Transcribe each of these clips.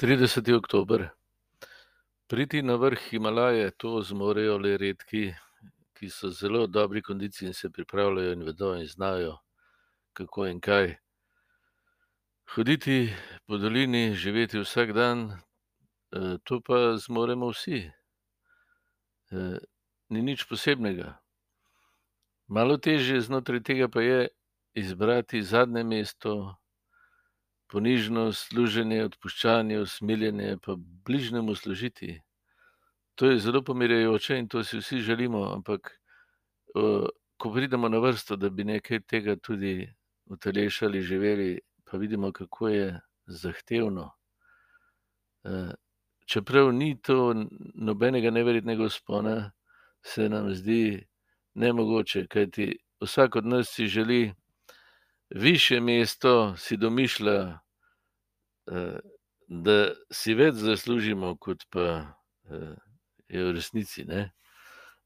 30. oktober. Priti na vrh Himalaje, to zmorejo le redki, ki so zelo v dobri kondiciji in se pripravljajo in vedo in znajo, kako in kaj. Hoditi po dolini, živeti vsak dan, to pa zmoremo vsi. Ni nič posebnega. Malo težje znotraj tega pa je izbrati zadnje mesto, ponižno služenje, odpuščanje, usmiljenje pa bližnjemu služiti. To je zelo pomirjajoče in to si vsi želimo, ampak ko pridemo na vrsto, da bi nekaj tega tudi utelešali, živeli, pa vidimo, kako je zahtevno. Čeprav ni to nobenega neverjetnega vzpona, se nam zdi nemogoče, kajti vsak od nas si želi višje mesto, si domišlja, da si več zaslužimo, kot pa je v resnici, ne.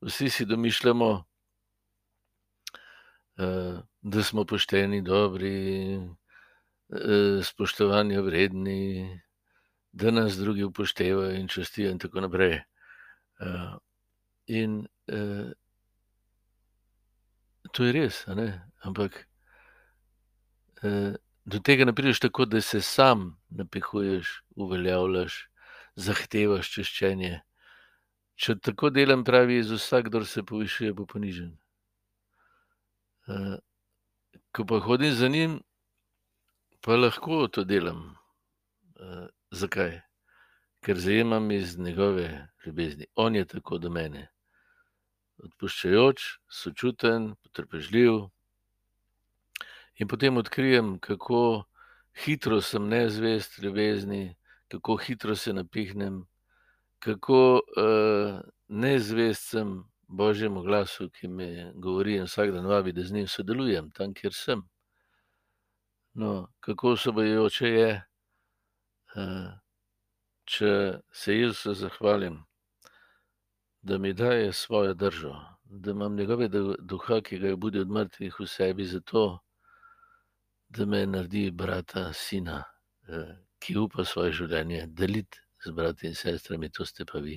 Vsi si domišljamo, da smo pošteni, dobri, spoštovanja vredni, da nas drugi upoštevajo in častijo in tako naprej. In to je res, ampak do tega ne prideš tako, da se sam napihuješ, uveljavljaš, zahtevaš čaščenje. Če tako delam, pravi Jezus, vsak, kdor se povišuje, bo ponižan. Ko pa hodim za njim, pa lahko to delam. Zakaj? Ker zajemam iz njegove ljubezni. On je tako do mene. Odpuščajoč, sočuten, potrpežljiv. In potem odkrijem, kako hitro sem nezvest ljubezni, kako hitro se napihnem, kako nezvest sem božjemu glasu, ki me govori in vsak dan vabi, da z njim sodelujem tam, kjer sem. No, kako osvobajajoče je, če se Jezusu zahvalim, da mi daje svojo držo, da imam njegovega duha, ki ga je budil od mrtvih, v sebi, zato da me naredi brata, sina, ki upa svoje življenje deliti z brati in sestrami, to ste pa vi.